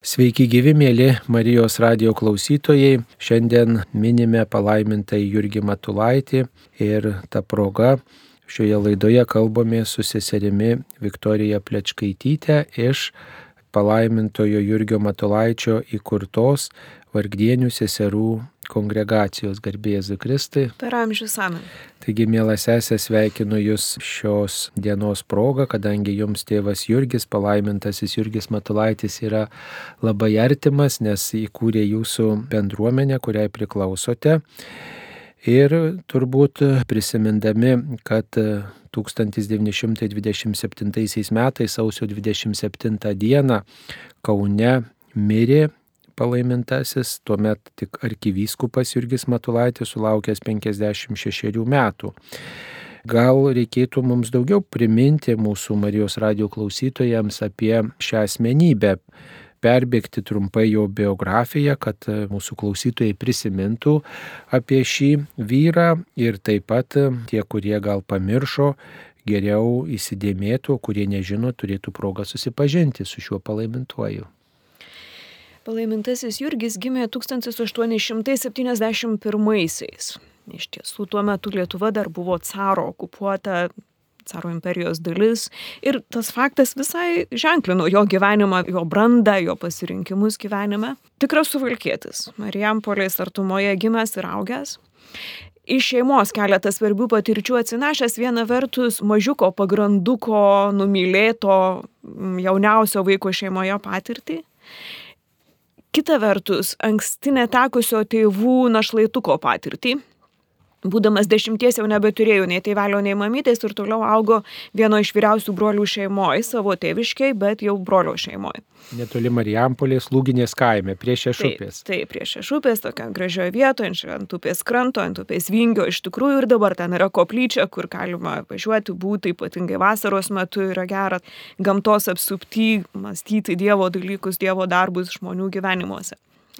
Sveiki gyvi mėly Marijos radio klausytojai. Šiandien minime palaimintą Jurgį Matulaitį ir tą progą šioje laidoje kalbame su seserimi Viktorija Plečkaitytė iš palaimintojo Jurgio Matulaičio įkurtos vargdienių seserų kongregacijos garbėzu Kristai. Per amžius amen. Taigi, mielas sesė, sveikinu Jūs šios dienos progą, kadangi Jums tėvas Jurgis, palaimintasis Jurgis Matulaitis yra labai artimas, nes įkūrė Jūsų bendruomenę, kuriai priklausote. Ir turbūt prisimindami, kad 1927 metais sausio 27 dieną Kaune mirė palaimintasis, tuomet tik arkivyskupas Jurgis Matulaitis sulaukęs 56 metų. Gal reikėtų mums daugiau priminti mūsų Marijos radio klausytojams apie šią asmenybę, perbėgti trumpai jo biografiją, kad mūsų klausytojai prisimintų apie šį vyrą ir taip pat tie, kurie gal pamiršo, geriau įsidėmėtų, kurie nežino, turėtų progą susipažinti su šiuo palaimintuoju. Palaimintasis Jurgis gimė 1871-aisiais. Iš tiesų, tuo metu Lietuva dar buvo caro okupuota, caro imperijos dalis. Ir tas faktas visai ženklino jo gyvenimą, jo brandą, jo pasirinkimus gyvenime. Tikras suvalkėtis, Marijampolės artumoje gimęs ir augęs. Iš šeimos keletas svarbių patirčių atsinešęs viena vertus mažiuko pagranduko, numylėto jauniausio vaiko šeimoje patirtį kita vertus anksti netekusio tėvų našlaituko patirtį būdamas dešimties jau nebeturėjo nei tėvelio, nei mamytės ir toliau augo vieno iš vyriausių brolių šeimoje, savo tėviškiai, bet jau brolio šeimoje. Netoli Marijampolės lūginės kaime, prie Šešupės. Taip, taip prie Šešupės, tokia gražioje vietoje, ant upės kranto, ant upės vingio, iš tikrųjų ir dabar ten yra koplyčia, kur galima važiuoti, būti, ypatingai vasaros metu yra gera gamtos apsupty, mąstyti Dievo dalykus, Dievo darbus žmonių gyvenimuose.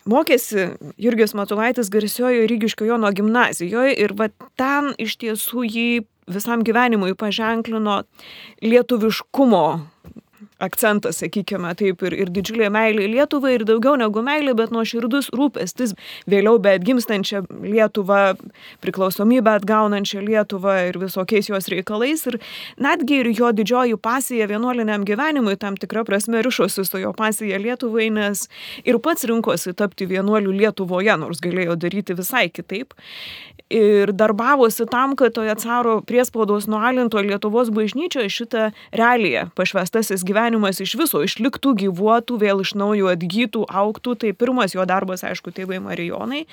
Mokėsi Jurgis Matulaitis garsiojo Rygiškio Jono gimnazijoje ir va ten iš tiesų jį visam gyvenimui paženklino lietuviškumo akcentas, sakykime, taip ir, ir didžiulė meilė Lietuvai ir daugiau negu meilė, bet nuoširdus rūpestis vėliau be atgimstančią Lietuvą, priklausomybę atgaunančią Lietuvą ir visokiais jos reikalais. Ir netgi ir jo didžioji pasija vienuoliniam gyvenimui tam tikrą prasme ryšosi su jo pasija Lietuvai, nes ir pats rinkosi tapti vienuoliu Lietuvoje, nors galėjo daryti visai kitaip. Ir darbavosi tam, kad toje caro priespaudos nualinto Lietuvos bažnyčioje šitą realiją pašvestasis gyvenimas gyvenimas iš viso išliktų, gyvuotų, vėl iš naujo atgytų, auktų. Tai pirmas jo darbas, aišku, tėvai Marijonai,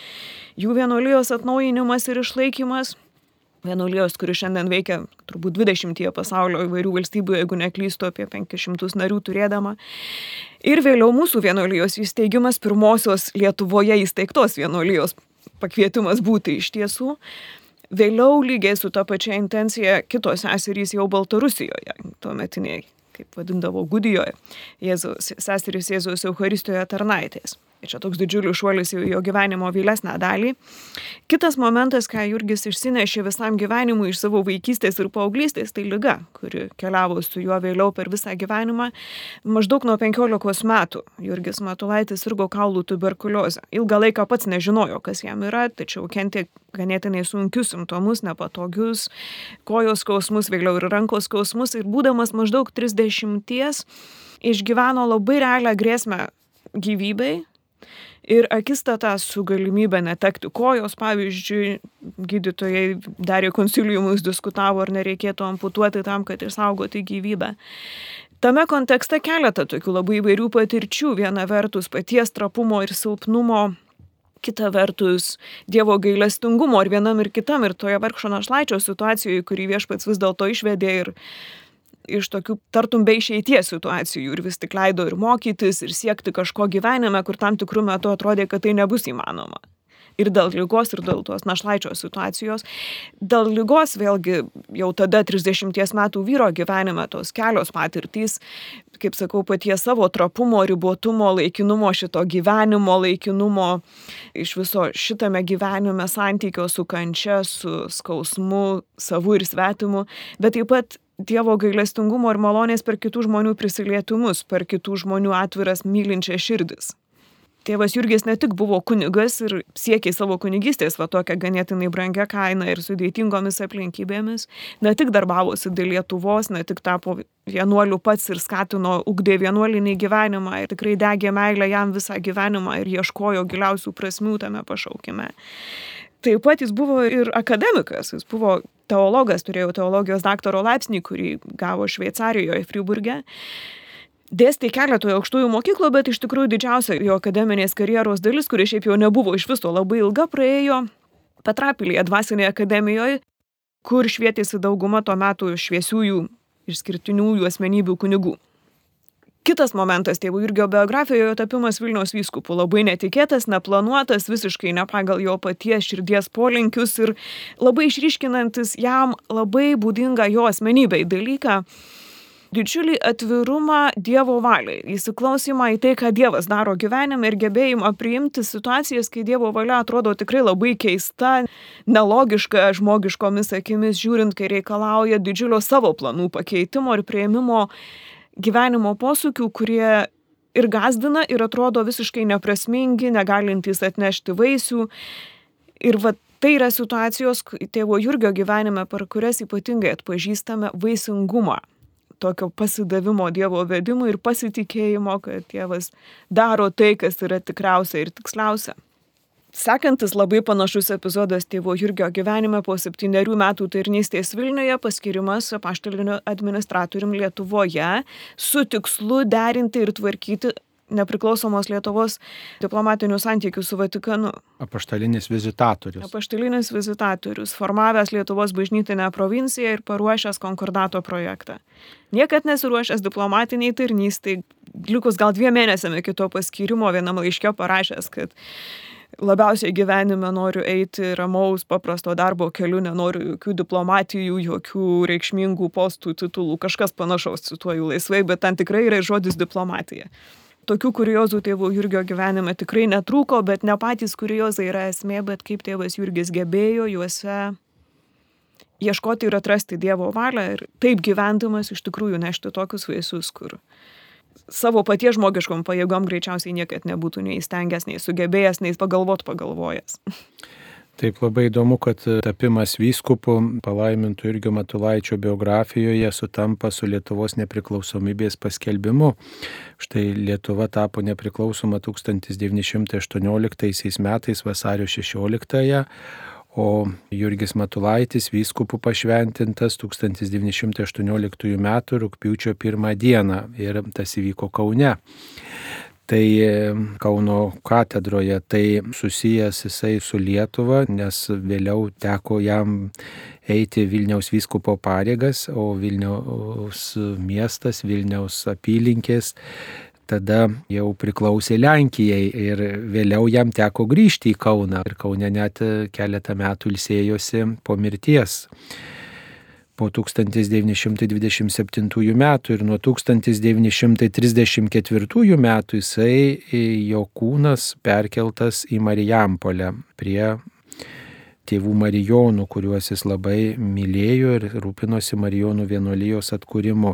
jų vienuolijos atnaujinimas ir išlaikymas. Vienuolijos, kuri šiandien veikia turbūt 20 pasaulio įvairių valstybių, jeigu neklystu, apie 500 narių turėdama. Ir vėliau mūsų vienuolijos įsteigimas, pirmosios Lietuvoje įsteigtos vienuolijos pakvietimas būti iš tiesų. Vėliau lygiai su ta pačia intencija kitos seserys jau Baltarusijoje, tuometiniai kaip vadindavo Gudijoje, Jėzus, seserys Jėzaus Euharistijoje tarnaitės. Ir čia toks didžiulis šuolis į jo gyvenimo vėlesnę dalį. Kitas momentas, ką Jurgis išsinešė visam gyvenimui iš savo vaikystės ir paauglystės, tai lyga, kuri keliavo su juo vėliau per visą gyvenimą. Maždaug nuo 15 metų Jurgis Matulaitis sirgo kaulų tuberkuliozę. Ilgą laiką pats nežinojo, kas jam yra, tačiau kentė ganėtinai sunkius simptomus, nepatogius, kojos skausmus, vėliau ir rankos skausmus. Ir būdamas maždaug 30 išgyveno labai realią grėsmę gyvybei, ir akistatą su galimybė netekti kojos, pavyzdžiui, gydytojai darė konsiliumus, diskutavo, ar nereikėtų amputuoti tam, kad išsaugoti gyvybę. Tame kontekste keletą tokių labai įvairių patirčių. Viena vertus paties trapumo ir silpnumo, kita vertus Dievo gailestingumo ir vienam ir kitam ir toje vargšo našlaičio situacijoje, kurį viešpats vis dėlto išvedė ir iš tokių tartum be išeities situacijų ir vis tik leido ir mokytis, ir siekti kažko gyvenime, kur tam tikrų metų atrodė, kad tai nebus įmanoma. Ir dėl lygos, ir dėl tos našlaičio situacijos. Dėl lygos vėlgi jau tada 30 metų vyro gyvenime tos kelios patirtys, kaip sakau, paties savo trapumo, ribotumo, laikinumo, šito gyvenimo, laikinumo, iš viso šitame gyvenime santykio su kančia, su skausmu, savu ir svetimu, bet taip pat Dievo gailestingumo ir malonės per kitų žmonių prisilietimus, per kitų žmonių atviras mylinčias širdis. Tėvas Jurgis ne tik buvo kunigas ir siekė savo kunigystės va tokią ganėtinai brangią kainą ir sudėtingomis aplinkybėmis, ne tik darbavosi dėl Lietuvos, ne tik tapo vienuoliu pats ir skatino, ugdė vienuolinį gyvenimą ir tikrai degė meilę jam visą gyvenimą ir ieškojo giliausių prasmių tame pašaukime. Taip pat jis buvo ir akademikas, jis buvo teologas, turėjo teologijos daktaro laipsnį, kurį gavo Šveicarijoje, Friburge dėstė keletoje aukštųjų mokyklų, bet iš tikrųjų didžiausia jo akademinės karjeros dalis, kuri šiaip jau nebuvo iš viso labai ilga, praėjo Petrapilėje dvasinėje akademijoje, kur švietėsi dauguma tuo metu šviesiųjų išskirtiniųjų asmenybių kunigų. Kitas momentas tėvų Jurgio biografijoje tapimas Vilniaus vyskupų labai netikėtas, neplanuotas, visiškai ne pagal jo paties širdies polinkius ir labai išryškinantis jam labai būdingą jo asmenybei dalyką, didžiulį atvirumą Dievo valiai, įsiklausimą į tai, ką Dievas daro gyvenime ir gebėjimą priimti situacijas, kai Dievo valia atrodo tikrai labai keista, nelogiška žmogiškomis akimis žiūrint, kai reikalauja didžiulio savo planų pakeitimo ir prieimimo gyvenimo posūkių, kurie ir gazdina, ir atrodo visiškai neprasmingi, negalintys atnešti vaisių. Ir va tai yra situacijos tėvo Jurgio gyvenime, per kurias ypatingai atpažįstame vaisingumą tokio pasidavimo Dievo vedimui ir pasitikėjimo, kad Dievas daro tai, kas yra tikriausia ir tiksliausia. Sekantis labai panašus epizodas tėvo Jurgio gyvenime po septyniarių metų tarnystės Vilniuje paskirimas paštaliniu administratorium Lietuvoje su tikslu derinti ir tvarkyti nepriklausomos Lietuvos diplomatinių santykių su Vatikanu. Apaštalinis vizitatorius. Apaštalinis vizitatorius, formavęs Lietuvos bažnytinę provinciją ir paruošęs konkordato projektą. Niekad nesiruošęs diplomatiniai tarnystai, likus gal dviem mėnesiam iki to paskirimo vienam laiške parašęs, kad labiausiai gyvenime noriu eiti ramaus, paprasto darbo keliu, nenoriu jokių diplomatijų, jokių reikšmingų postų, titulų, kažkas panašaus cituoju laisvai, bet ten tikrai yra žodis diplomatija. Tokių kuriozų tėvo Jurgio gyvenime tikrai netrūko, bet ne patys kuriozai yra esmė, bet kaip tėvas Jurgis gebėjo juose ieškoti ir atrasti Dievo valią ir taip gyvendamas iš tikrųjų nešti tokius vaisius, kur savo paties žmogiškom pajėgom greičiausiai niekad nebūtų nei įstengęs, nei sugebėjęs, nei pagalvot pagalvojęs. Taip labai įdomu, kad tapimas vyskupu palaimintų Irgio Matulaičio biografijoje sutampa su Lietuvos nepriklausomybės paskelbimu. Štai Lietuva tapo nepriklausoma 1918 metais vasario 16-ąją, o Jurgis Matulaitis vyskupų pašventintas 1918 m. rūpiučio 1 dieną ir tas įvyko Kaune tai Kauno katedroje, tai susijęs jisai su Lietuva, nes vėliau teko jam eiti Vilniaus vyskupo pareigas, o Vilniaus miestas, Vilniaus apylinkės tada jau priklausė Lenkijai ir vėliau jam teko grįžti į Kauną ir Kaune net keletą metų ilsėjosi po mirties po 1927 metų ir nuo 1934 metų jisai, jo kūnas perkeltas į Marijampolę prie tėvų Marijonų, kuriuos jis labai mylėjo ir rūpinosi Marijonų vienuolijos atkūrimu.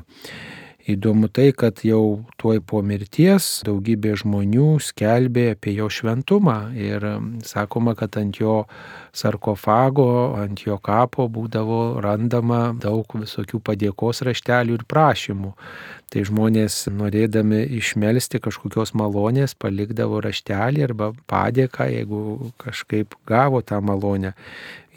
Įdomu tai, kad jau tuoj po mirties daugybė žmonių skelbė apie jo šventumą ir sakoma, kad ant jo sarkofago, ant jo kapo būdavo randama daug visokių padėkos raštelių ir prašymų. Tai žmonės norėdami išmelsti kažkokios malonės palikdavo raštelį arba padėką, jeigu kažkaip gavo tą malonę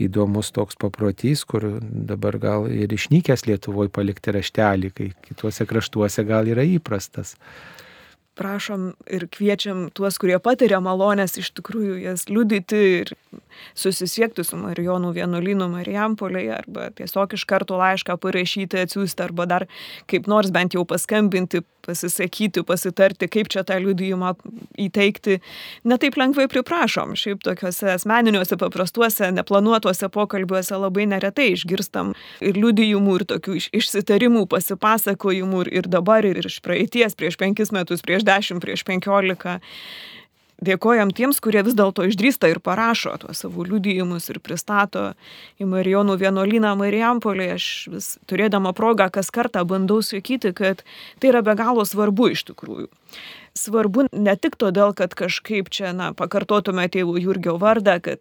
įdomus toks paprotys, kur dabar gal ir išnykęs Lietuvoje palikti raštelį, kai kituose kraštuose gal yra įprastas. Prašom ir kviečiam tuos, kurie patiria malonės, iš tikrųjų jas liudyti ir susisiekti su Marijonų vienuolynu Marijampolėje arba tiesiog iš karto laišką parašyti, atsiųsti arba dar kaip nors bent jau paskambinti, pasisakyti, pasitarti, kaip čia tą liudijimą įteikti. Netaip lengvai priprašom. Šiaip tokiuose asmeniniuose, paprastuose, neplanuotuose pokalbiuose labai neretai išgirstam ir liudijimų, ir tokių išsitarimų, pasipasakojimų ir, ir dabar, ir iš praeities, prieš penkis metus, prieš dešimt, prieš penkiolika dėkojam tiems, kurie vis dėlto išdrįsta ir parašo tuos savo liudijimus ir pristato į Marijonų vienuolyną Marijampolį. Aš vis turėdama progą kas kartą bandau sakyti, kad tai yra be galo svarbu iš tikrųjų. Svarbu ne tik todėl, kad kažkaip čia, na, pakartotume tėvų Jurgio vardą, kad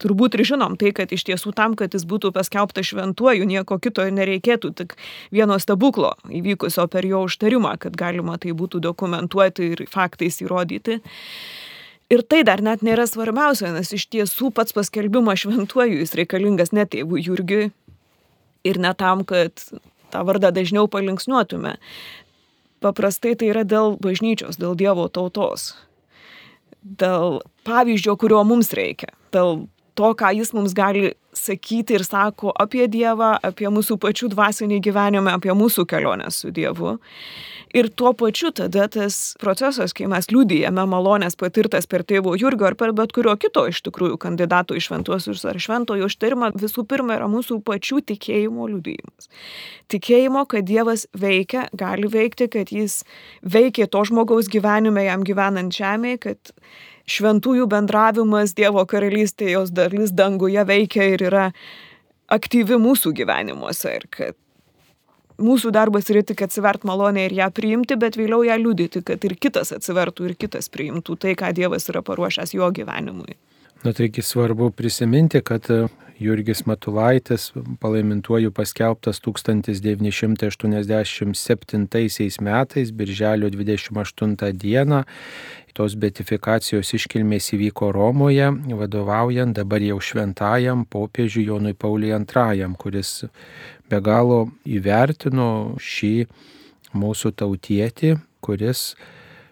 turbūt ir žinom tai, kad iš tiesų tam, kad jis būtų paskelbtas šventuoju, nieko kito nereikėtų, tik vieno stebuklo įvykusio per jo užtarimą, kad galima tai būtų dokumentuoti ir faktais įrodyti. Ir tai dar net nėra svarbiausia, nes iš tiesų pats paskelbimas šventuoju jis reikalingas ne tėvui Jurgiui ir ne tam, kad tą vardą dažniau palinksniuotume. Paprastai tai yra dėl bažnyčios, dėl Dievo tautos, dėl pavyzdžio, kurio mums reikia, dėl to, ką jis mums gali sakyti ir sako apie Dievą, apie mūsų pačių dvasinį gyvenimą, apie mūsų kelionę su Dievu. Ir tuo pačiu tada tas procesas, kai mes liūdėjame malonės patirtas per tėvo Jurgio ar per bet kurio kito iš tikrųjų kandidato į šventuosius ar šventojo užtarimą, visų pirma yra mūsų pačių tikėjimo liūdėjimas. Tikėjimo, kad Dievas veikia, gali veikti, kad jis veikia to žmogaus gyvenime, jam gyvenant žemėje, kad šventųjų bendravimas Dievo karalystėje, jos dalis danguje veikia ir yra aktyvi mūsų gyvenimuose ir kad mūsų darbas yra tik atsivert malonę ir ją priimti, bet vėliau ją liudyti, kad ir kitas atsivertų ir kitas priimtų tai, ką Dievas yra paruošęs jo gyvenimui. Na taigi svarbu prisiminti, kad Jurgis Matulaitis palaimintuoju paskelbtas 1987 metais, birželio 28 dieną. Tos betifikacijos iškilmės įvyko Romoje, vadovaujant dabar jau šventajam popiežiui Jonui Pauliui II, kuris be galo įvertino šį mūsų tautietį, kuris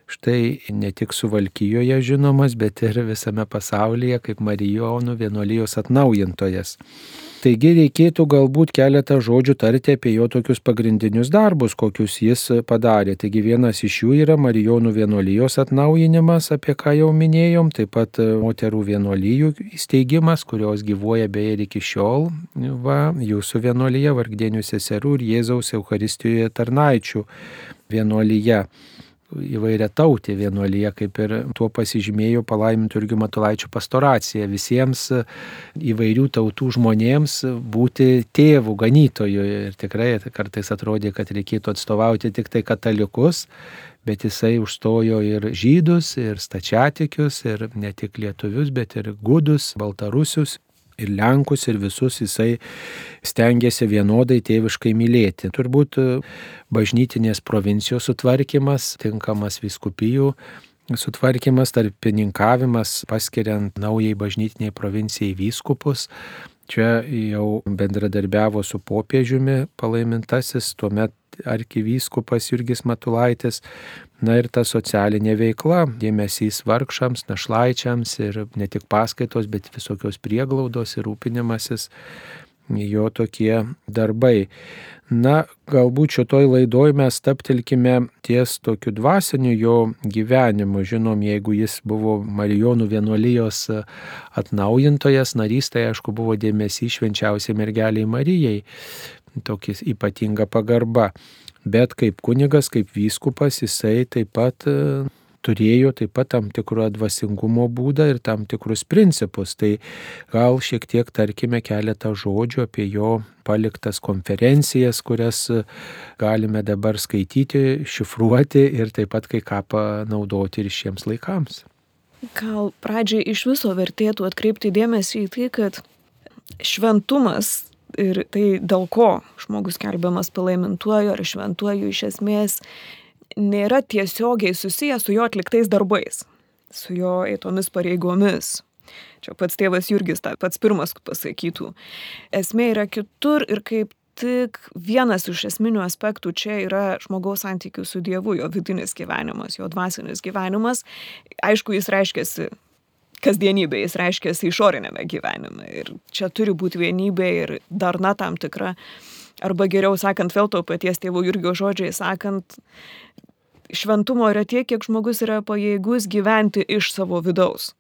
štai ne tik Suvalkyjoje žinomas, bet ir visame pasaulyje kaip Marijonų vienuolijos atnaujintojas. Taigi reikėtų galbūt keletą žodžių tarti apie jo tokius pagrindinius darbus, kokius jis padarė. Taigi vienas iš jų yra Marijonų vienuolijos atnaujinimas, apie ką jau minėjom, taip pat moterų vienuolijų įsteigimas, kurios gyvuoja beje ir iki šiol, va, jūsų vienuolyje, vargdienių seserų ir Jėzaus Euharistijoje tarnaičių vienuolyje įvairia tautė vienuolyje, kaip ir tuo pasižymėjo palaimintų irgi matulaičių pastoracija. Visiems įvairių tautų žmonėms būti tėvų, ganytojų. Ir tikrai kartais atrodė, kad reikėtų atstovauti tik tai katalikus, bet jisai užstojo ir žydus, ir stačiatikius, ir ne tik lietuvius, bet ir gudus, baltarusius ir Lenkus, ir visus jisai stengiasi vienodai tėviškai mylėti. Turbūt e, bažnytinės provincijos sutvarkymas, tinkamas viskupijų sutvarkymas, tarpininkavimas, paskiriant naujai bažnytiniai provincijai vyskupus. Čia jau bendradarbiavo su popiežiumi palaimintasis, tuomet arkivyskupas Jurgis Matulaitis, Na ir ta socialinė veikla, dėmesys vargšams, našlaičiams ir ne tik paskaitos, bet visokios prieglaudos ir rūpinimasis jo tokie darbai. Na, galbūt šitoj laidoj mes taptelkime ties tokiu dvasiniu jo gyvenimu. Žinom, jeigu jis buvo Marijonų vienuolijos atnaujintojas, narys, tai aišku buvo dėmesys švenčiausiai mergeliai Marijai, tokia ypatinga pagarba bet kaip kunigas, kaip vyskupas, jisai taip pat e, turėjo taip pat tam tikro dvasingumo būdą ir tam tikrus principus. Tai gal šiek tiek tarkime keletą žodžių apie jo paliktas konferencijas, kurias e, galime dabar skaityti, šifruoti ir taip pat kai ką panaudoti ir šiems laikams. Gal pradžiai iš viso vertėtų atkreipti dėmesį į tai, kad šventumas ir tai dėl ko žmogus kelbiamas palaimintuoju ar šventuoju iš esmės nėra tiesiogiai susijęs su jo atliktais darbais, su jo eitomis pareigomis. Čia pats tėvas Jurgis, ta pats pirmas pasakytų. Esmė yra kitur ir kaip tik vienas iš esminių aspektų čia yra žmogaus santykių su Dievu, jo vidinis gyvenimas, jo dvasinis gyvenimas. Aišku, jis reiškiasi kasdienybė, jis reiškiasi išorinėme gyvenime. Ir čia turi būti vienybė ir darna tam tikra. Arba geriau sakant, vėl to paties tėvų Jurgio žodžiai sakant, šventumo yra tiek, kiek žmogus yra pajėgus gyventi iš savo vidaus.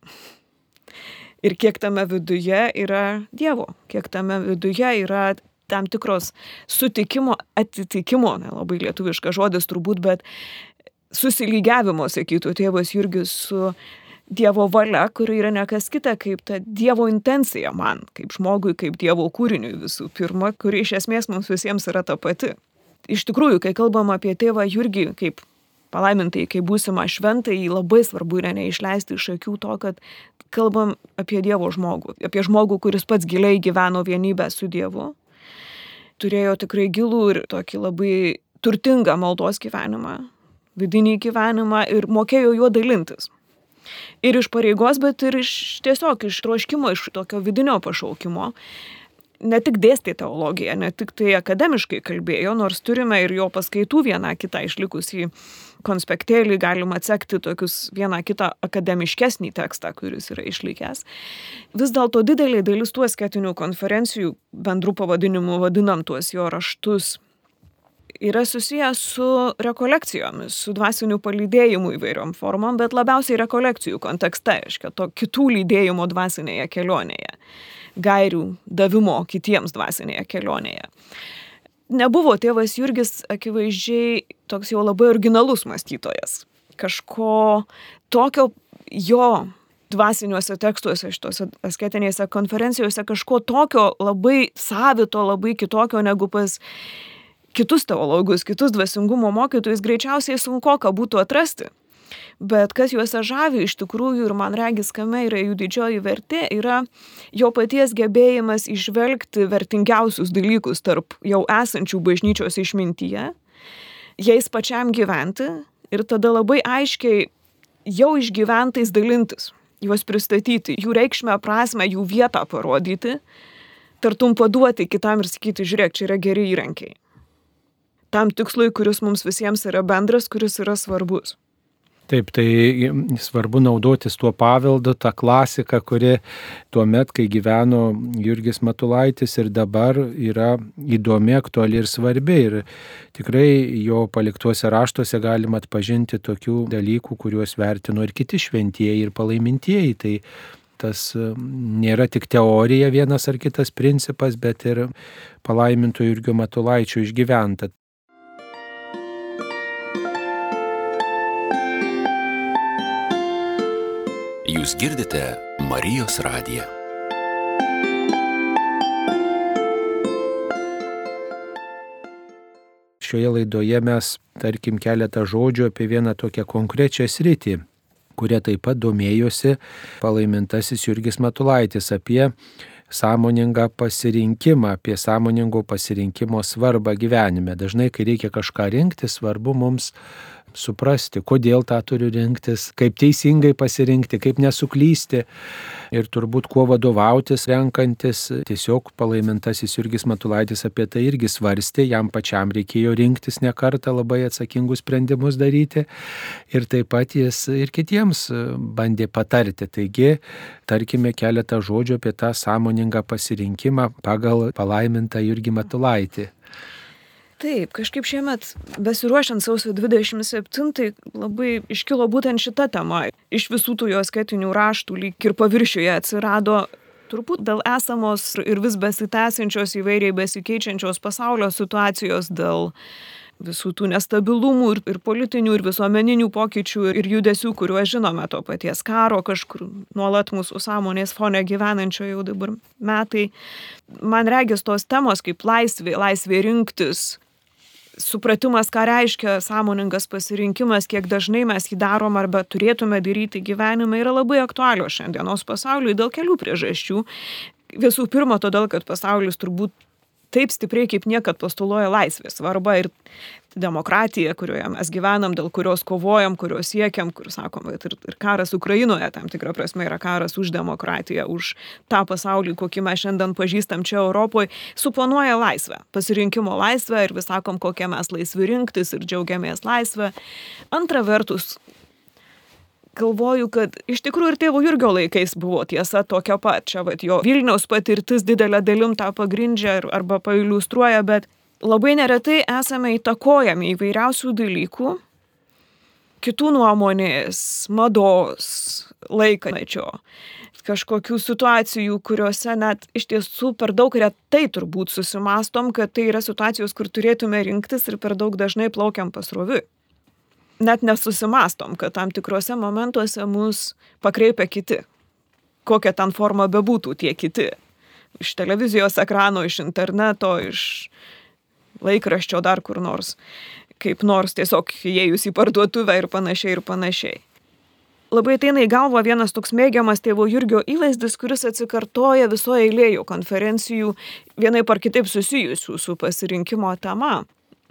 Ir kiek tame viduje yra Dievo, kiek tame viduje yra tam tikros sutikimo, atitikimo, nelabai lietuviškas žodis turbūt, bet susilygiavimo, sakytų tėvas Jurgis, su Dievo valia, kuri yra nekas kita kaip ta Dievo intencija man, kaip žmogui, kaip Dievo kūriniui visų pirma, kuri iš esmės mums visiems yra ta pati. Iš tikrųjų, kai kalbam apie tėvą Jurgį kaip palaimintai, kai būsima šventai, labai svarbu yra neišleisti iš akių to, kad kalbam apie Dievo žmogų, apie žmogų, kuris pats giliai gyveno vienybę su Dievu, turėjo tikrai gilų ir tokį labai turtingą maldos gyvenimą, vidinį gyvenimą ir mokėjo juo dalintis ir iš pareigos, bet ir iš tiesiog iš troškimo, iš tokio vidinio pašaukimo. Ne tik dėstė teologiją, ne tik tai akademiškai kalbėjo, nors turime ir jo paskaitų vieną kitą išlikusį konspektėlį, galima atsekti tokius vieną kitą akademiškesnį tekstą, kuris yra išlikęs. Vis dėlto didelė dalis tų asketinių konferencijų, bendrų pavadinimų vadinam tuos jo raštus, yra susijęs su rekolekcijomis, su dvasiniu palydėjimu įvairiom formom, bet labiausiai rekolekcijų kontekste, aiškia, to kitų lydėjimo dvasinėje kelionėje, gairių davimo kitiems dvasinėje kelionėje. Nebuvo tėvas Jurgis akivaizdžiai toks jau labai originalus mąstytojas. Kažko tokio jo dvasiniuose tekstuose, šitose asketinėse konferencijose kažko tokio labai savito, labai kitokio negu pas kitus teologus, kitus dvasingumo mokytojus greičiausiai sunku ką būtų atrasti. Bet kas juose žavi iš tikrųjų ir man regis, kame yra jų didžioji vertė, yra jo paties gebėjimas išvelgti vertingiausius dalykus tarp jau esančių bažnyčios išmintyje, jais pačiam gyventi ir tada labai aiškiai jau išgyventais dalintis, juos pristatyti, jų reikšmę, prasme, jų vietą parodyti, tartum paduoti kitam ir sakyti, žiūrėk, čia yra geri įrankiai tam tikslui, kuris mums visiems yra bendras, kuris yra svarbus. Taip, tai svarbu naudotis tuo paveldu, tą klasiką, kuri tuo met, kai gyveno Jurgis Matulaitis ir dabar yra įdomi, aktuali ir svarbi. Ir tikrai jo paliktuose raštuose galima atpažinti tokių dalykų, kuriuos vertino ir kiti šventieji ir palaimintieji. Tai tas nėra tik teorija vienas ar kitas principas, bet ir palaiminto Jurgio Matulaičio išgyventa. Jūs girdite Marijos radiją. Šioje laidoje mes, tarkim, keletą žodžių apie vieną tokią konkrečią sritį, kuria taip pat domėjosi palaimintasis Jurgis Matulaitis apie sąmoningą pasirinkimą, apie sąmoningo pasirinkimo svarbą gyvenime. Dažnai, kai reikia kažką rinkti, svarbu mums suprasti, kodėl tą turiu rinktis, kaip teisingai pasirinkti, kaip nesuklysti ir turbūt kuo vadovautis renkantis. Tiesiog palaimintasis Jurgis Matulaitis apie tai irgi svarstė, jam pačiam reikėjo rinktis ne kartą labai atsakingus sprendimus daryti ir taip pat jis ir kitiems bandė patarti. Taigi, tarkime keletą žodžių apie tą sąmoningą pasirinkimą pagal palaimintą Jurgį Matulaitį. Taip, kažkaip šiemet besiruošiant sausio 27, tai labai iškilo būtent šita tema. Iš visų tų jo sketinių raštų lyg ir paviršiuje atsirado turbūt dėl esamos ir vis besitęsiančios įvairiai besikeičiančios pasaulio situacijos, dėl visų tų nestabilumų ir, ir politinių, ir visuomeninių pokyčių ir judesių, kuriuos žinome to paties karo kažkur nuolat mūsų sąmonės fone gyvenančio jau dabar metai. Man regis tos temos kaip laisvė, laisvė rinktis, supratimas, ką reiškia sąmoningas pasirinkimas, kiek dažnai mes jį darom arba turėtume daryti gyvenime, yra labai aktualios šiandienos pasauliui dėl kelių priežasčių. Visų pirma, todėl, kad pasaulis turbūt taip stipriai kaip niekad postuluoja laisvės svarbą ir demokratiją, kurioje mes gyvenam, dėl kurios kovojam, kurios siekiam, kur sakom, ir, ir karas Ukrainoje tam tikrą prasme yra karas už demokratiją, už tą pasaulį, kokį mes šiandien pažįstam čia Europoje, suponuoja laisvę, pasirinkimo laisvę ir vis sakom, kokie mes laisvi rinktis ir džiaugiamės laisvę. Antra vertus, galvoju, kad iš tikrųjų ir tėvo Jurgio laikais buvo tiesa tokia pat. Čia vat, jo Vilniaus patirtis didelę dalim tą pagrindžia arba pailustruoja, bet labai neretai esame įtakojami įvairiausių dalykų, kitų nuomonės, mados, laikmečio, kažkokių situacijų, kuriuose net iš tiesų per daug retai turbūt susimastom, kad tai yra situacijos, kur turėtume rinktis ir per daug dažnai plaukiam pasroviui. Net nesusimastom, kad tam tikrose momentuose mus pakreipia kiti. Kokia ten forma bebūtų tie kiti. Iš televizijos ekrano, iš interneto, iš laikraščio dar kur nors. Kaip nors tiesiog įėjus į parduotuvę ir panašiai ir panašiai. Labai ateina į galvą vienas toks mėgiamas tėvo Jurgio įvaizdis, kuris atsikartoja visoje eilėje konferencijų vienai par kitaip susijusių su pasirinkimo tema.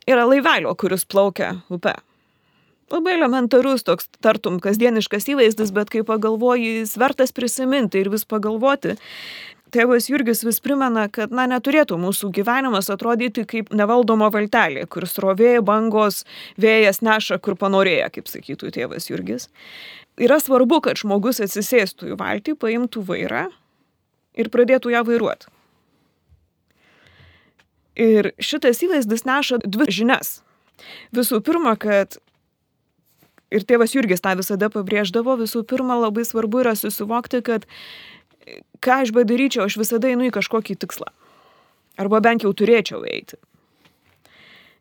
Yra laivelio, kuris plaukia upe labai elementarus toks tartum kasdieniškas įvaizdis, bet kai pagalvoji, jis vertas prisiminti ir vis pagalvoti. Tėvas Jurgis vis primena, kad na, neturėtų mūsų gyvenimas atrodyti kaip nevaldoma valtelė, kur srovė, bangos, vėjas neša, kur panorėja, kaip sakytų tėvas Jurgis. Yra svarbu, kad žmogus atsisėstų į valtį, paimtų vairą ir pradėtų ją vairuoti. Ir šitas įvaizdis neša dvi žinias. Visų pirma, kad ir tėvas Jurgis tą visada pabrėždavo, visų pirma labai svarbu yra susivokti, kad ką aš bedaryčiau, aš visada einu į kažkokį tikslą. Arba bent jau turėčiau eiti.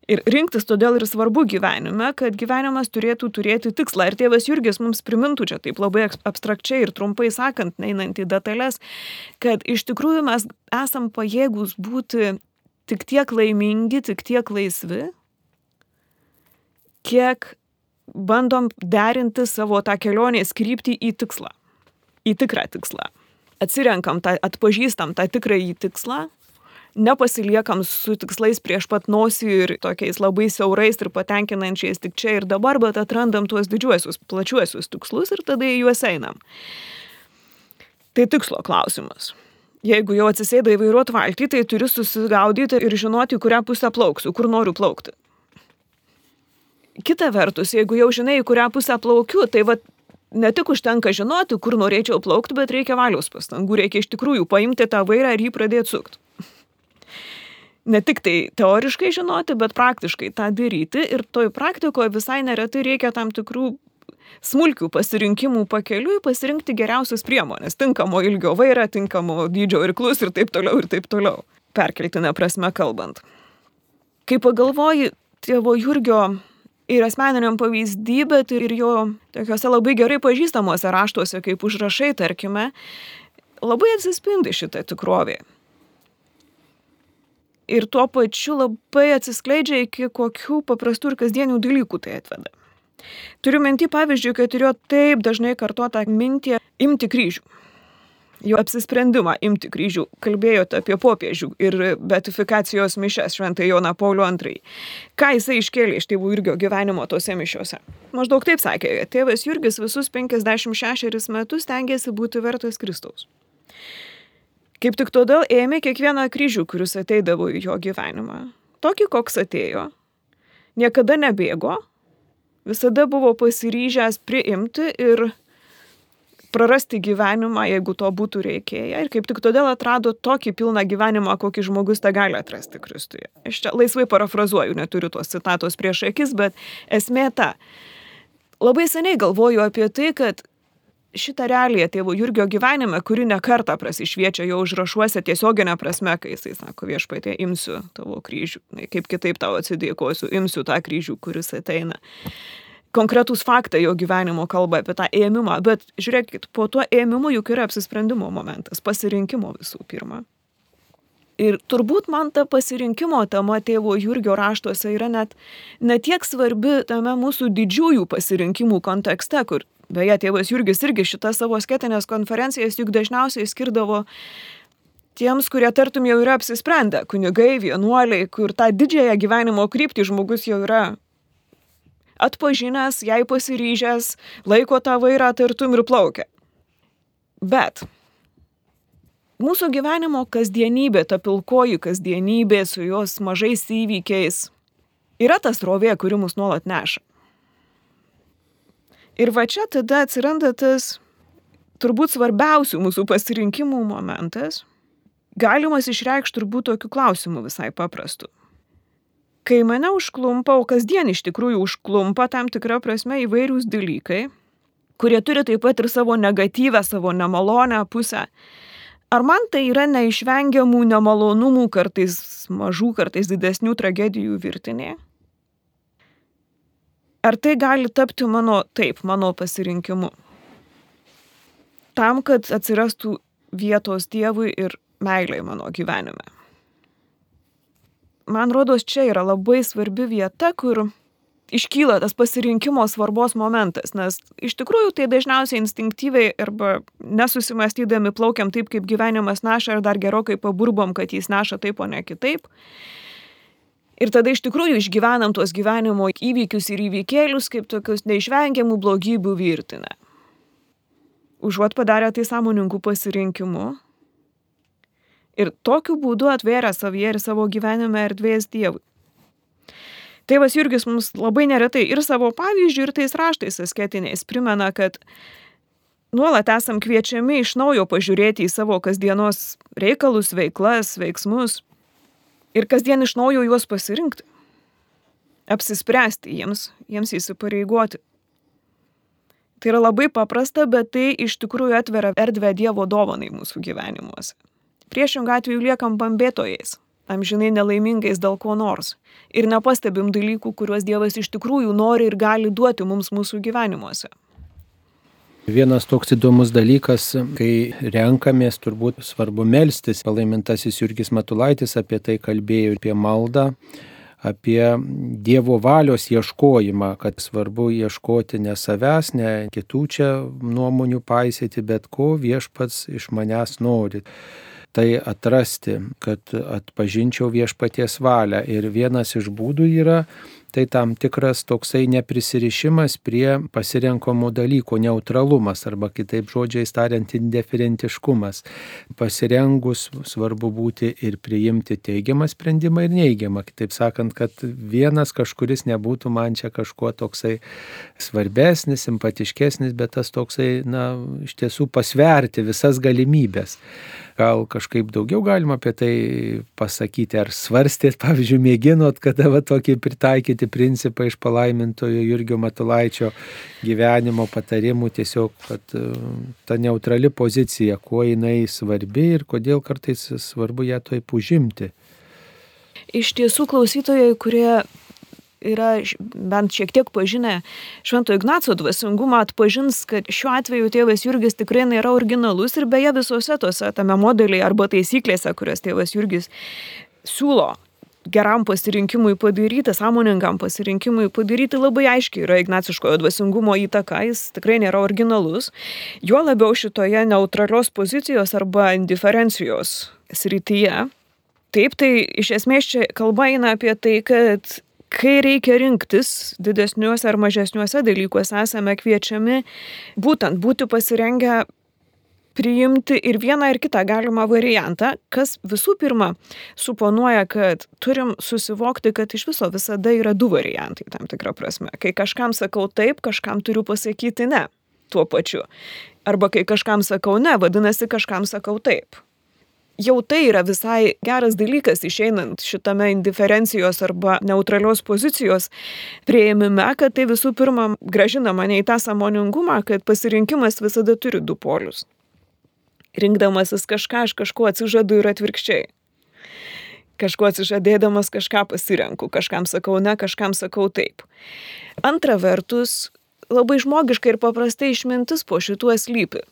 Ir rinktis todėl ir svarbu gyvenime, kad gyvenimas turėtų turėti tikslą. Ir tėvas Jurgis mums primintų čia taip labai abstrakčiai ir trumpai sakant, neinant į detalės, kad iš tikrųjų mes esam pajėgus būti tik tiek laimingi, tik tiek laisvi, kiek bandom derinti savo tą kelionės kryptį į tikslą, į tikrą tikslą. Atsirenkam, tą, atpažįstam tą tikrąjį tikslą, nepasiliekam su tikslais prieš pat nosį ir tokiais labai siaurais ir patenkinančiais tik čia ir dabar, bet atrandam tuos didžiuosius, plačiuosius tikslus ir tada į juos einam. Tai tikslo klausimas. Jeigu jau atsisėdai vairuoti valtį, tai turi susigaudyti ir žinoti, kurią pusę plauksiu, kur noriu plaukti kita vertus, jeigu jau žinai, į kurią pusę plaukiu, tai va, ne tik užtenka žinoti, kur norėčiau plaukti, bet reikia valios pastangų, reikia iš tikrųjų paimti tą vairą ir jį pradėti sukti. Ne tik tai teoriškai žinoti, bet praktiškai tą daryti ir toj praktikoje visai neretai reikia tam tikrų smulkių pasirinkimų pakeliui pasirinkti geriausias priemonės, tinkamo ilgio vairą, tinkamo dydžio irklus ir taip toliau ir taip toliau, perkeltinę prasme kalbant. Kai pagalvoji tėvo Jurgio ir asmeniniam pavyzdį, bet ir jo tokiuose labai gerai pažįstamuose raštuose, kaip užrašai, tarkime, labai atsispindi šitą tikrovę. Ir tuo pačiu labai atsiskleidžia iki kokių paprastų ir kasdienių dalykų tai atveda. Turiu mintį, pavyzdžiui, kad turėjo taip dažnai kartuotą mintį imti kryžių jo apsisprendimą imti kryžių. Kalbėjote apie popiežių ir betifikacijos mišes Šventąją Joną Paulių II. Ką jisai iškėlė iš tėvų Jurgio gyvenimo tose mišiuose? Maždaug taip sakė, tėvas Jurgis visus 56 metus tengiasi būti vertas Kristaus. Kaip tik todėl ėmė kiekvieną kryžių, kuris ateidavo į jo gyvenimą. Tokį, koks atėjo. Niekada nebėgo, visada buvo pasiryžęs priimti ir prarasti gyvenimą, jeigu to būtų reikėję. Ir kaip tik todėl atrado tokį pilną gyvenimą, kokį žmogus tą gali atrasti Kristuje. Aš čia laisvai parafrazuoju, neturiu tos citatos prieš akis, bet esmė ta. Labai seniai galvoju apie tai, kad šitą realiją tėvo Jurgio gyvenime, kuri nekarta prasišviečia jo užrašuose tiesioginę prasme, kai jisai sako viešpatė, imsiu tavo kryžių, kaip kitaip tau atsidėkosiu, imsiu tą kryžių, kuris ateina konkretūs faktai jo gyvenimo kalba apie tą ėmimą, bet žiūrėkit, po tuo ėmimu juk yra apsisprendimo momentas, pasirinkimo visų pirma. Ir turbūt man ta pasirinkimo tema tėvo Jurgio raštuose yra net netiek svarbi tame mūsų didžiųjų pasirinkimų kontekste, kur beje tėvas Jurgis irgi šitą savo sketinės konferencijas juk dažniausiai skirdavo tiems, kurie tartum jau yra apsisprendę, kunigai, vienuoliai, kur tą didžiąją gyvenimo kryptį žmogus jau yra atpažinęs, jai pasiryžęs, laiko tą vairą tartum ir plaukia. Bet mūsų gyvenimo kasdienybė, ta pilkoji kasdienybė su jos mažais įvykiais, yra tas rovė, kuri mus nuolat neša. Ir va čia tada atsiranda tas turbūt svarbiausių mūsų pasirinkimų momentas, galimas išreikšti turbūt tokių klausimų visai paprastų kai mane užklumpa, o kasdien iš tikrųjų užklumpa tam tikrą prasme įvairūs dalykai, kurie turi taip pat ir savo negatyvę, savo nemalonę pusę. Ar man tai yra neišvengiamų nemalonumų, kartais mažų, kartais didesnių tragedijų virtinė? Ar tai gali tapti mano, taip, mano pasirinkimu? Tam, kad atsirastų vietos Dievui ir meiliai mano gyvenime. Man rodos, čia yra labai svarbi vieta, kur iškyla tas pasirinkimo svarbos momentas, nes iš tikrųjų tai dažniausiai instinktyviai arba nesusimastydami plaukiam taip, kaip gyvenimas neša ir dar gerokai paburbom, kad jis neša taip, o ne kitaip. Ir tada iš tikrųjų išgyvenam tuos gyvenimo įvykius ir įvykėlius kaip tokius neišvengiamų blogybių virtinę. Užuot padarę tai sąmoningų pasirinkimų. Ir tokiu būdu atvėrę savyje ir savo gyvenime erdvės Dievui. Tėvas Jurgis mums labai neretai ir savo pavyzdžių, ir tais raštais asketiniais primena, kad nuolat esam kviečiami iš naujo pažiūrėti į savo kasdienos reikalus, veiklas, veiksmus ir kasdien iš naujo juos pasirinkti, apsispręsti jiems, jiems įsipareigoti. Tai yra labai paprasta, bet tai iš tikrųjų atveria erdvę Dievo dovanai mūsų gyvenimuose. Priešingą atveju liekam bambėtojais amžinai nelaimingais dėl ko nors. Ir nepastebim dalykų, kuriuos Dievas iš tikrųjų nori ir gali duoti mums mūsų gyvenimuose. Vienas toks įdomus dalykas, kai renkamės, turbūt svarbu melstis. Palaimintasis Jurgis Matulaitis apie tai kalbėjo apie maldą, apie Dievo valios ieškojimą, kad svarbu ieškoti ne savęs, ne kitų čia nuomonių paisyti, bet ko viešpats iš manęs nori tai atrasti, kad atpažinčiau viešpaties valią. Ir vienas iš būdų yra tai tam tikras toksai neprisirišimas prie pasirenkamų dalykų, neutralumas arba kitaip žodžiais tariant indiferentiškumas. Pasirengus svarbu būti ir priimti teigiamą sprendimą ir neigiamą. Kitaip sakant, kad vienas kažkuris nebūtų man čia kažkuo toksai svarbesnis, simpatiškesnis, bet tas toksai, na, iš tiesų pasverti visas galimybės. Gal kažkaip daugiau galima apie tai pasakyti, ar svarstėt, pavyzdžiui, mėginot, kada va tokį pritaikyti principą iš palaimintojo Jurgio Matulaičio gyvenimo patarimų, tiesiog, kad e, ta neutrali pozicija, kuo jinai svarbi ir kodėl kartais svarbu ją taip užimti. Iš tiesų klausytojai, kurie yra bent šiek tiek pažinę Švento Ignaco dvasingumą, atpažins, kad šiuo atveju tėvas Jurgis tikrai nėra originalus ir beje visose tose tame modelyje arba taisyklėse, kurias tėvas Jurgis siūlo geram pasirinkimui padaryti, sąmoningam pasirinkimui padaryti labai aiškiai yra ignaciškojo dvasingumo įtaka, jis tikrai nėra originalus, juo labiau šitoje neutralios pozicijos arba indiferencijos srityje. Taip, tai iš esmės čia kalba eina apie tai, kad kai reikia rinktis didesniuose ar mažesniuose dalykuose, esame kviečiami būtent būti pasirengę priimti ir vieną ir kitą galimą variantą, kas visų pirma suponuoja, kad turim susivokti, kad iš viso visada yra du variantai tam tikrą prasme. Kai kažkam sakau taip, kažkam turiu pasakyti ne tuo pačiu. Arba kai kažkam sakau ne, vadinasi, kažkam sakau taip jau tai yra visai geras dalykas išeinant šitame indiferencijos arba neutralios pozicijos prieimime, kad tai visų pirma gražina mane į tą samoningumą, kad pasirinkimas visada turi du polius. Rinkdamasis kažką, aš kažko atsižadu ir atvirkščiai. Kažko atsižadėdamas kažką pasirenku, kažkam sakau ne, kažkam sakau taip. Antra vertus, labai žmogiška ir paprastai išmintis po šituo slypi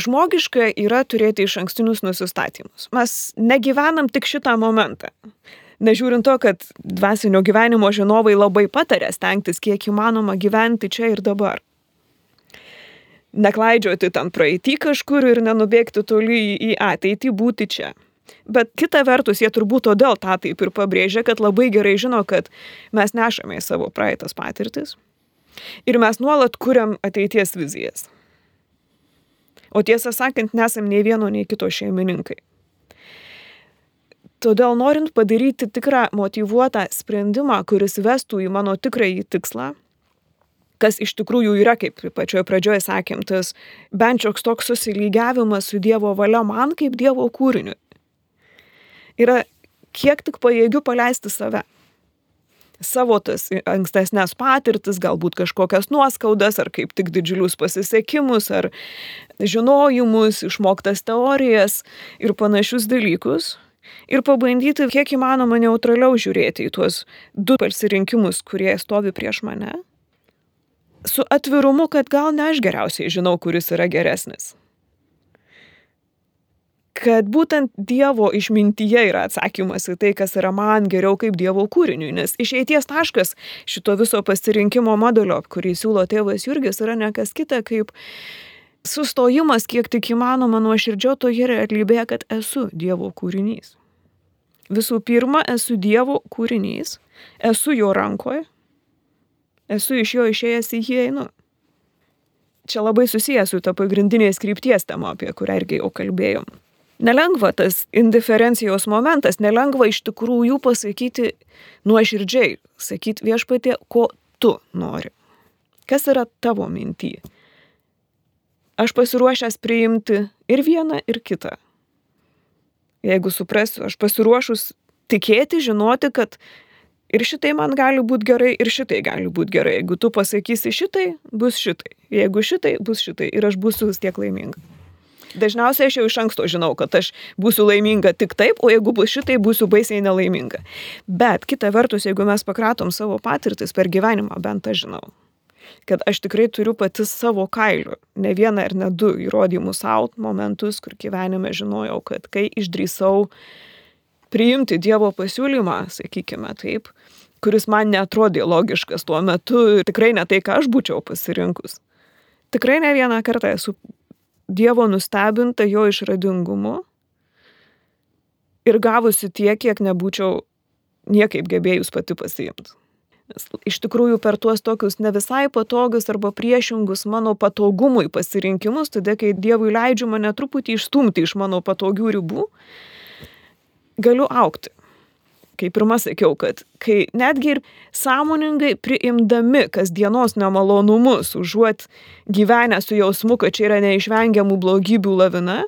žmogiška yra turėti iš ankstinius nusistatymus. Mes negyvenam tik šitą momentą. Nežiūrint to, kad dvasinio gyvenimo žinovai labai patarė stengtis kiek įmanoma gyventi čia ir dabar. Neklaidžioti ten praeitį kažkur ir nenubėgti toli į ateitį, būti čia. Bet kita vertus, jie turbūt todėl tą taip ir pabrėžia, kad labai gerai žino, kad mes nešame į savo praeitas patirtis ir mes nuolat kuriam ateities vizijas. O tiesą sakant, nesam nei vieno, nei kito šeimininkai. Todėl norint padaryti tikrą motivuotą sprendimą, kuris vestų į mano tikrąjį tikslą, kas iš tikrųjų yra, kaip pačioje pradžioje sakėm, tas bent šioks toks susilygiavimas su Dievo valia man kaip Dievo kūriniu. Yra kiek tik pajėgiu paleisti save savo tas ankstesnės patirtis, galbūt kažkokias nuoskaudas, ar kaip tik didžiulius pasisekimus, ar žinojimus, išmoktas teorijas ir panašius dalykus. ir pabandyti kiek įmanoma neutraliau žiūrėti į tuos du pasirinkimus, kurie stovi prieš mane, su atvirumu, kad gal ne aš geriausiai žinau, kuris yra geresnis. Kad būtent Dievo išmintyje yra atsakymas į tai, kas yra man geriau kaip Dievo kūriniui, nes išeities taškas šito viso pasirinkimo modelio, kurį siūlo tėvas Jurgis, yra nekas kita kaip sustojimas kiek tik įmanoma nuoširdžio toje realybėje, kad esu Dievo kūrinys. Visų pirma, esu Dievo kūrinys, esu jo rankoje, esu iš jo išėjęs į jį einu. Čia labai susijęs su ta pagrindinės krypties tema, apie kurią irgi jau kalbėjom. Nelengva tas indiferencijos momentas, nelengva iš tikrųjų pasakyti nuoširdžiai, sakyti viešpatie, ko tu nori. Kas yra tavo mintį? Aš pasiruošęs priimti ir vieną, ir kitą. Jeigu suprasiu, aš pasiruošus tikėti, žinoti, kad ir šitai man gali būti gerai, ir šitai gali būti gerai. Jeigu tu pasakysi šitai, bus šitai. Jeigu šitai, bus šitai. Ir aš būsiu vis tiek laiminga. Dažniausiai aš jau iš anksto žinau, kad aš būsiu laiminga tik taip, o jeigu bus šitai, būsiu baisiai nelaiminga. Bet kita vertus, jeigu mes pakratom savo patirtis per gyvenimą, bent aš žinau, kad aš tikrai turiu pati savo kailiu, ne vieną ir ne du įrodymus savo momentus, kur gyvenime žinojau, kad kai išdrįsau priimti Dievo pasiūlymą, sakykime taip, kuris man netrodė logiškas tuo metu tikrai ne tai, ką aš būčiau pasirinkus. Tikrai ne vieną kartą esu Dievo nustebinta jo išradingumu ir gavusi tiek, kiek nebūčiau niekaip gebėjus pati pasiimti. Nes iš tikrųjų per tuos tokius ne visai patogius arba priešingus mano patogumui pasirinkimus, tada kai Dievui leidžiu mane truputį išstumti iš mano patogių ribų, galiu aukti kaip pirmą sakiau, kad kai netgi ir sąmoningai priimdami kasdienos nemalonumus, užuot gyvenę su jausmu, kad čia yra neišvengiamų blogybių lavina,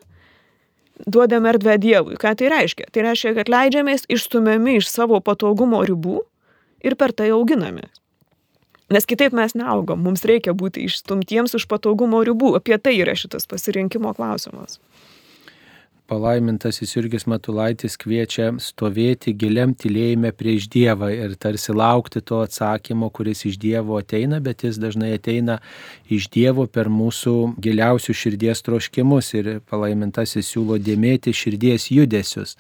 duodame erdvę Dievui. Ką tai reiškia? Tai reiškia, kad leidžiamės išstumiami iš savo patogumo ribų ir per tai auginami. Nes kitaip mes neaugom, mums reikia būti išstumtiems iš patogumo ribų. Apie tai yra šitas pasirinkimo klausimas palaimintasis Jurgis Matulaitis kviečia stovėti giliam tylėjime prieš Dievą ir tarsi laukti to atsakymo, kuris iš Dievo ateina, bet jis dažnai ateina iš Dievo per mūsų giliausius širdies troškimus ir palaimintasis siūlo dėmėti širdies judesius.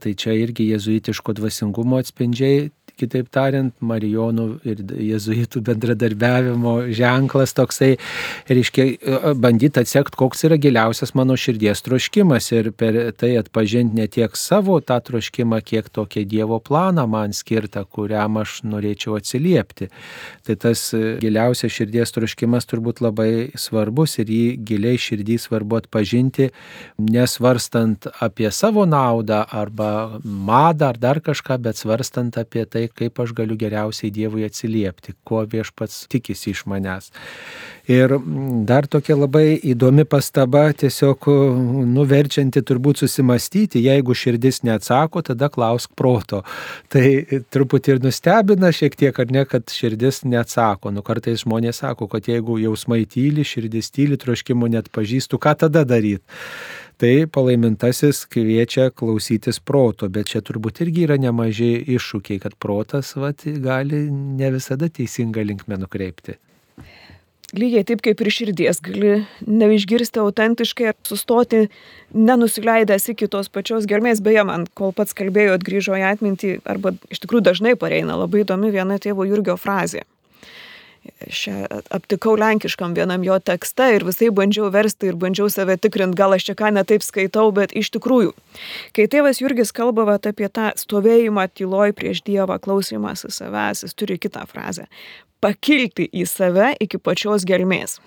Tai čia irgi jezuitiško dvasingumo atspindžiai kitaip tariant, marijonų ir jezuitų bendradarbiavimo ženklas toksai, reiškia, bandyti atsekti, koks yra giliausias mano širdies troškimas ir per tai atpažinti ne tiek savo tą troškimą, kiek tokį Dievo planą man skirtą, kuriam aš norėčiau atsiliepti. Tai tas giliausias širdies troškimas turbūt labai svarbus ir jį giliai širdį svarbu atpažinti, nesvarstant apie savo naudą arba madą ar dar kažką, bet svarstant apie tai, tai, kaip aš galiu geriausiai Dievui atsiliepti, ko viešpats tikisi iš manęs. Ir dar tokia labai įdomi pastaba, tiesiog nuverčianti turbūt susimastyti, jeigu širdis neatsako, tada klausk proto. Tai truputį ir nustebina šiek tiek, ar ne, kad širdis neatsako. Nu kartais žmonės sako, kad jeigu jausmai tyli, širdis tyli, troškimų net pažįstu, ką tada daryti tai palaimintasis kviečia klausytis proto, bet čia turbūt irgi yra nemaži iššūkiai, kad protas vat, gali ne visada teisinga linkme nukreipti. Lygiai taip kaip ir širdies gali neišgirsti autentiškai ir sustoti nenusileidęs iki tos pačios germės. Beje, man kol pats kalbėjau, atgrįžo į atmintį, arba iš tikrųjų dažnai pareina labai įdomi viena tėvo Jurgio frazė šią aptikau lenkiškam vienam jo tekste ir visai bandžiau versti ir bandžiau save tikrinti, gal aš čia ką netaip skaitau, bet iš tikrųjų, kai tėvas Jurgis kalba vat, apie tą stovėjimą tyloj prieš Dievą, klausimąsi savęs, jis turi kitą frazę - pakilti į save iki pačios gelmės.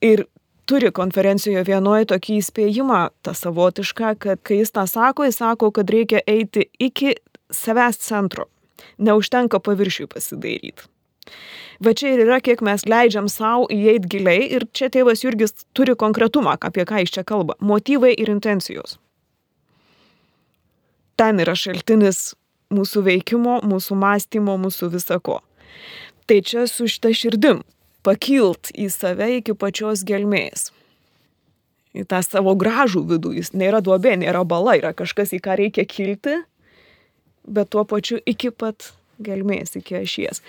Ir turi konferencijoje vienoje tokį įspėjimą, tą savotišką, kad kai jis tą sako, jis sako, kad reikia eiti iki savęs centro neužtenka paviršiui pasidairyti. Va čia ir yra, kiek mes leidžiam savo įeiti giliai ir čia tėvas Jurgis turi konkretumą, apie ką jis čia kalba - motyvai ir intencijos. Ten yra šaltinis mūsų veikimo, mūsų mąstymo, mūsų visako. Tai čia su šita širdim pakilt į save iki pačios gelmės. į tą savo gražų vidų, jis nėra duobė, nėra bala, yra kažkas, į ką reikia kilti, bet tuo pačiu iki pat gelmės, iki ašies.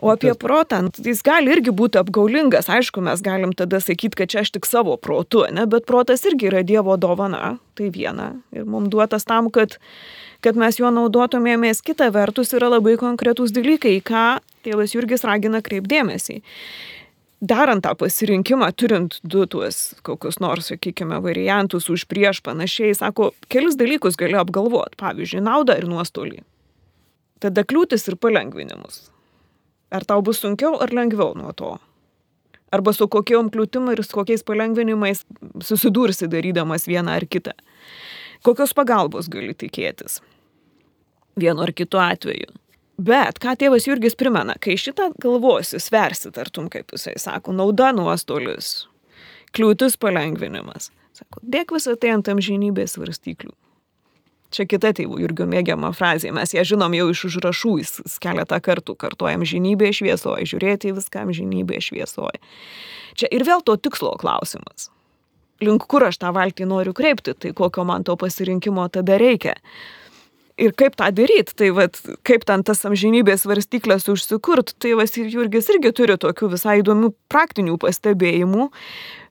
O apie protą, jis gali irgi būti apgaulingas, aišku, mes galim tada sakyti, kad čia aš tik savo protu, ne? bet protas irgi yra Dievo dovana, tai viena. Ir mums duotas tam, kad, kad mes juo naudotumėmės. Kita vertus yra labai konkretūs dalykai, ką tėvas Jurgis ragina kreipdėmėsi darant tą pasirinkimą, turint du tuos kokius nors, sakykime, variantus už prieš panašiai, sako, kelius dalykus gali apgalvoti, pavyzdžiui, naudą ir nuostolį. Tada kliūtis ir palengvinimus. Ar tau bus sunkiau ar lengviau nuo to? Arba su kokiom kliūtim ir su kokiais palengvinimais susidursi darydamas vieną ar kitą. Kokios pagalbos gali tikėtis vienu ar kitu atveju. Bet ką tėvas Jurgis primena, kai šitą galvosi, sversi tartum, kaip jisai sako, nauda nuostolis, kliūtis palengvinimas. Sako, dėk visą tai ant amžinybės svarstyklių. Čia kita tėvų Jurgio mėgiama frazė, mes ją žinom jau iš užrašų, jis keletą kartų kartuojam žinybė šviesoje, žiūrėti viskam žinybė šviesoje. Čia ir vėl to tikslo klausimas. Link kur aš tą valtį noriu kreipti, tai kokio man to pasirinkimo tada reikia ir kaip tą daryti, tai vat, kaip ten tas amžinybės varstyklės užsikurt, tai vas ir Jurgis irgi turi tokių visai įdomių praktinių pastebėjimų.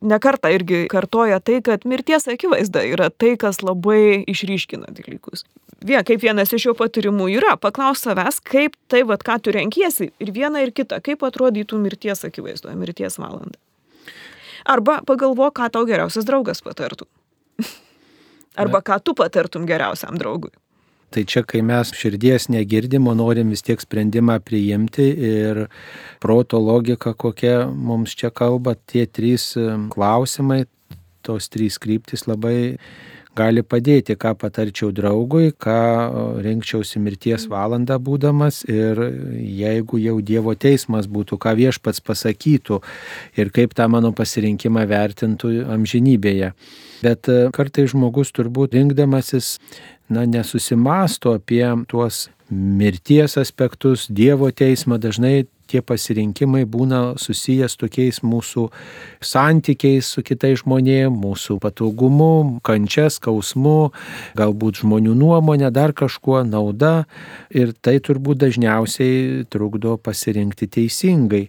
Nekarta irgi kartoja tai, kad mirties akivaizda yra tai, kas labai išryškina dalykus. Vien, kaip vienas iš jo patyrimų yra, paklaus savęs, kaip tai, vat, ką tu renkiesi, ir viena ir kita, kaip atrodytų mirties akivaizdoje, mirties valanda. Arba pagalvo, ką tau geriausias draugas patartų. Arba ką tu patartum geriausiam draugui. Tai čia, kai mes širdies negirdim, o norim vis tiek sprendimą priimti ir proto logika, kokia mums čia kalba, tie trys klausimai, tos trys kryptis labai gali padėti, ką patarčiau draugui, ką rinkčiausi mirties valandą būdamas ir jeigu jau Dievo teismas būtų, ką viešpats pasakytų ir kaip tą mano pasirinkimą vertintų amžinybėje. Bet kartai žmogus turbūt rinkdamasis na, nesusimasto apie tuos mirties aspektus, Dievo teismą, dažnai tie pasirinkimai būna susijęs tokiais mūsų santykiais su kitais žmonėmis, mūsų patogumu, kančia, skausmu, galbūt žmonių nuomonė, dar kažkuo nauda. Ir tai turbūt dažniausiai trukdo pasirinkti teisingai.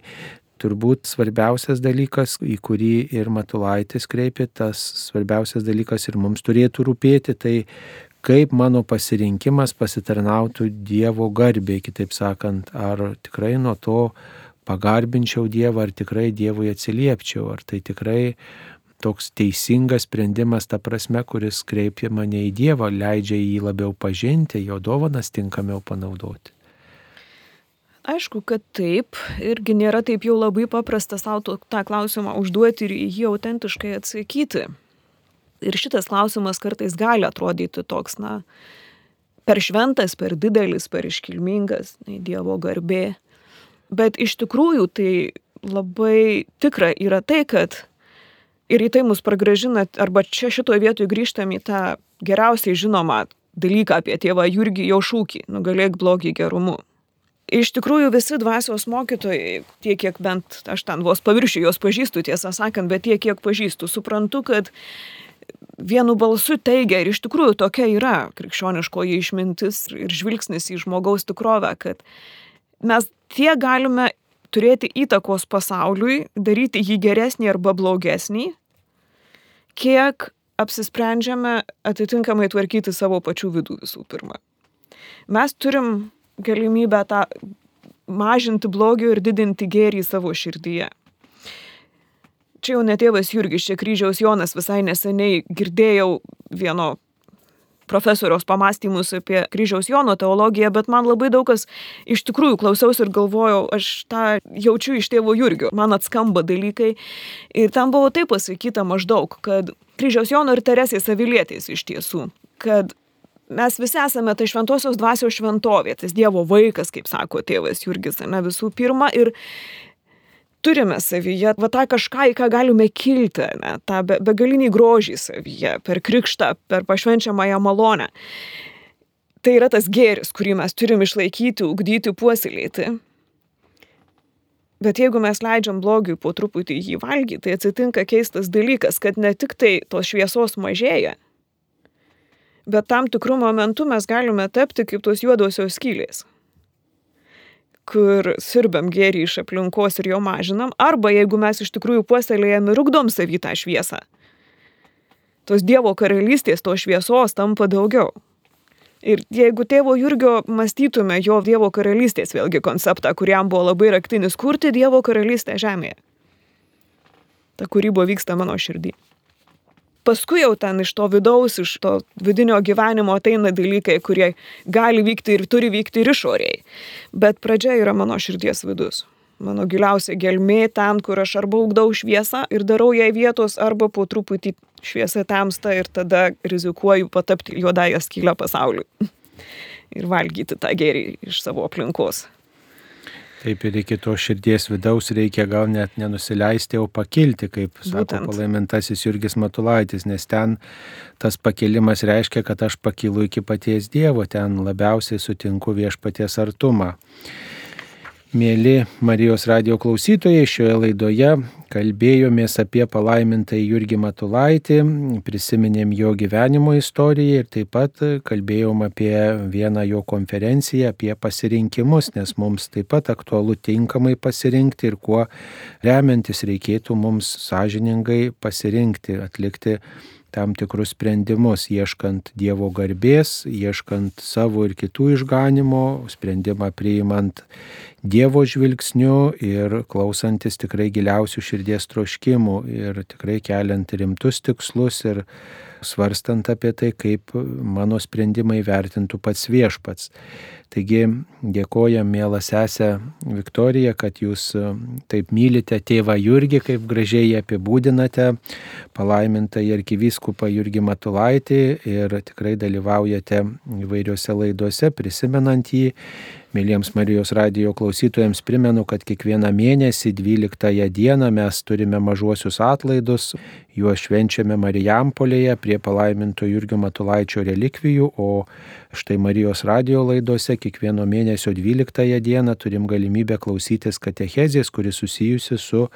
Turbūt svarbiausias dalykas, į kurį ir Matulaitis kreipė, tas svarbiausias dalykas ir mums turėtų rūpėti, tai kaip mano pasirinkimas pasitarnautų Dievo garbė, kitaip sakant, ar tikrai nuo to pagarbinčiau Dievą, ar tikrai Dievui atsiliepčiau, ar tai tikrai toks teisingas sprendimas, ta prasme, kuris kreipia mane į Dievą, leidžia jį labiau pažinti, jo dovanas tinkamiau panaudoti. Aišku, kad taip, irgi nėra taip jau labai paprasta savo tą klausimą užduoti ir jį autentiškai atsakyti. Ir šitas klausimas kartais gali atrodyti toks, na, per šventas, per didelis, per iškilmingas, na, Dievo garbė. Bet iš tikrųjų tai labai tikra yra tai, kad ir į tai mus pragražina, arba čia šitoje vietoje grįžtam į tą geriausiai žinomą dalyką apie tėvą Jurgį jo šūkį - nugalėk blogį gerumu. Iš tikrųjų visi dvasios mokytojai, tiek kiek bent aš ten vos paviršiu jos pažįstu, tiesą sakant, bet tiek kiek pažįstu, suprantu, kad vienu balsu teigia, ir iš tikrųjų tokia yra krikščioniškoji išmintis ir žvilgsnis į žmogaus tikrovę, kad mes tie galime turėti įtakos pasauliui, daryti jį geresnį arba blogesnį, kiek apsisprendžiame atitinkamai tvarkyti savo pačių vidų visų pirma. Mes turim galimybę tą mažinti blogio ir didinti gėrį savo širdyje čia jau ne tėvas Jurgis, čia kryžiaus Jonas visai neseniai girdėjau vieno profesoriaus pamastymus apie kryžiaus Jono teologiją, bet man labai daug kas iš tikrųjų klausiausi ir galvojau, aš tą jaučiu iš tėvo Jurgio, man atskamba dalykai. Ir ten buvo taip pasakyta maždaug, kad kryžiaus Jono ir Teresės avilietės iš tiesų, kad mes visi esame tai šventosios dvasios šventovė, tas Dievo vaikas, kaip sako tėvas Jurgis, ne visų pirma. Ir turime savyje, va tą kažką, į ką galime kilti, ne, tą be, begalinį grožį savyje, per krikštą, per pašvenčiamąją malonę. Tai yra tas gėris, kurį mes turim išlaikyti, ugdyti, puoselėti. Bet jeigu mes leidžiam blogiui po truputį jį valgyti, tai atsitinka keistas dalykas, kad ne tik tai tos šviesos mažėja, bet tam tikrų momentų mes galime tapti kaip tos juodosios skylės, kur sirbam gėrį iš aplinkos ir jo mažinam, arba jeigu mes iš tikrųjų puoselėjam ir ugdom savį tą šviesą, tos Dievo karalystės, tos šviesos tampa daugiau. Ir jeigu tėvo Jurgio mąstytume jo Dievo karalystės vėlgi konceptą, kuriam buvo labai raktinis kurti Dievo karalystę žemėje. Ta kūryba vyksta mano širdį. Paskui jau ten iš to vidaus, iš to vidinio gyvenimo ateina dalykai, kurie gali vykti ir turi vykti ir išoriai. Bet pradžia yra mano širdies vidus. Mano giliausia gelmė ten, kur aš arba augdau šviesą ir darau jai vietos, arba po truputį šviesa temsta ir tada rizikuoju patapti juodąją skylę pasauliui ir valgyti tą gėrį iš savo aplinkos. Taip ir iki to širdies vidaus reikia gal net nenusileisti, o pakilti, kaip sako palaimintasis Jurgis Matulaitis, nes ten tas pakilimas reiškia, kad aš pakilu iki paties Dievo, ten labiausiai sutinku viešpaties artumą. Mėly Marijos radio klausytojai, šioje laidoje kalbėjomės apie palaimintą Jurgį Matulaitį, prisiminėm jo gyvenimo istoriją ir taip pat kalbėjom apie vieną jo konferenciją, apie pasirinkimus, nes mums taip pat aktualu tinkamai pasirinkti ir kuo remiantis reikėtų mums sąžiningai pasirinkti, atlikti tam tikrus sprendimus, ieškant Dievo garbės, ieškant savo ir kitų išganimo, sprendimą priimant Dievo žvilgsniu ir klausantis tikrai giliausių širdies troškimų ir tikrai keliant rimtus tikslus ir svarstant apie tai, kaip mano sprendimai vertintų pats viešpats. Taigi dėkojam, mėla sesė Viktorija, kad jūs e, taip mylite tėvą Jurgį, kaip gražiai apibūdinate, palaimintą arkivyskupą Jurgį Matulaitį ir tikrai dalyvaujate įvairiuose laiduose, prisimenant jį Mėlyjams Marijos radio klausytojams primenu, kad kiekvieną mėnesį 12 dieną mes turime mažuosius atlaidus, juos švenčiame Marijampolėje prie palaiminto Jurgio Matulaičio relikvijų, o štai Marijos radio laidose kiekvieno mėnesio 12 dieną turim galimybę klausytis katechezės, kuri susijusi su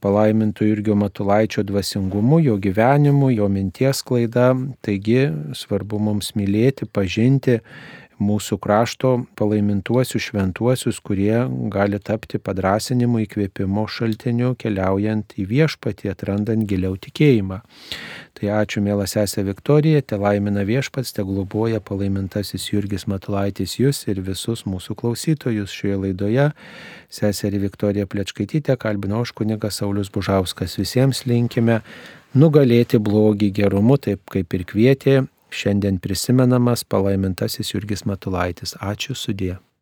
palaiminto Jurgio Matulaičio dvasingumu, jo gyvenimu, jo minties klaida. Taigi svarbu mums mylėti, pažinti mūsų krašto palaimintuosius šventuosius, kurie gali tapti padrasinimu įkvėpimo šaltiniu keliaujant į viešpatį, atrandant giliau tikėjimą. Tai ačiū, mėla sesė Viktorija, te laimina viešpats, te globoja palaimintasis Jurgis Matulaitis jūs ir visus mūsų klausytojus šioje laidoje. Seserį Viktoriją Plečkaitytę kalbino aš kunigas Saulis Bužauskas. Visiems linkime nugalėti blogį gerumu, taip kaip ir kvietė Šiandien prisimenamas palaimintasis Jurgis Matulaitis. Ačiū sudė.